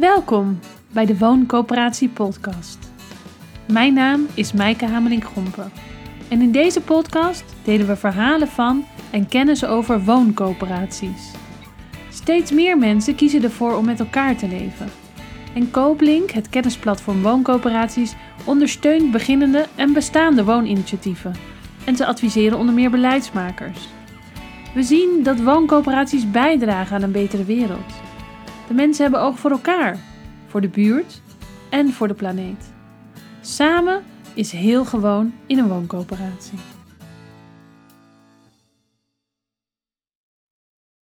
Welkom bij de Wooncoöperatie Podcast. Mijn naam is Maaike Hamelink-Gompen. En in deze podcast delen we verhalen van en kennis over wooncoöperaties. Steeds meer mensen kiezen ervoor om met elkaar te leven. En Kooplink, het kennisplatform wooncoöperaties, ondersteunt beginnende en bestaande wooninitiatieven. En ze adviseren onder meer beleidsmakers. We zien dat wooncoöperaties bijdragen aan een betere wereld. De mensen hebben oog voor elkaar, voor de buurt en voor de planeet. Samen is heel gewoon in een wooncoöperatie.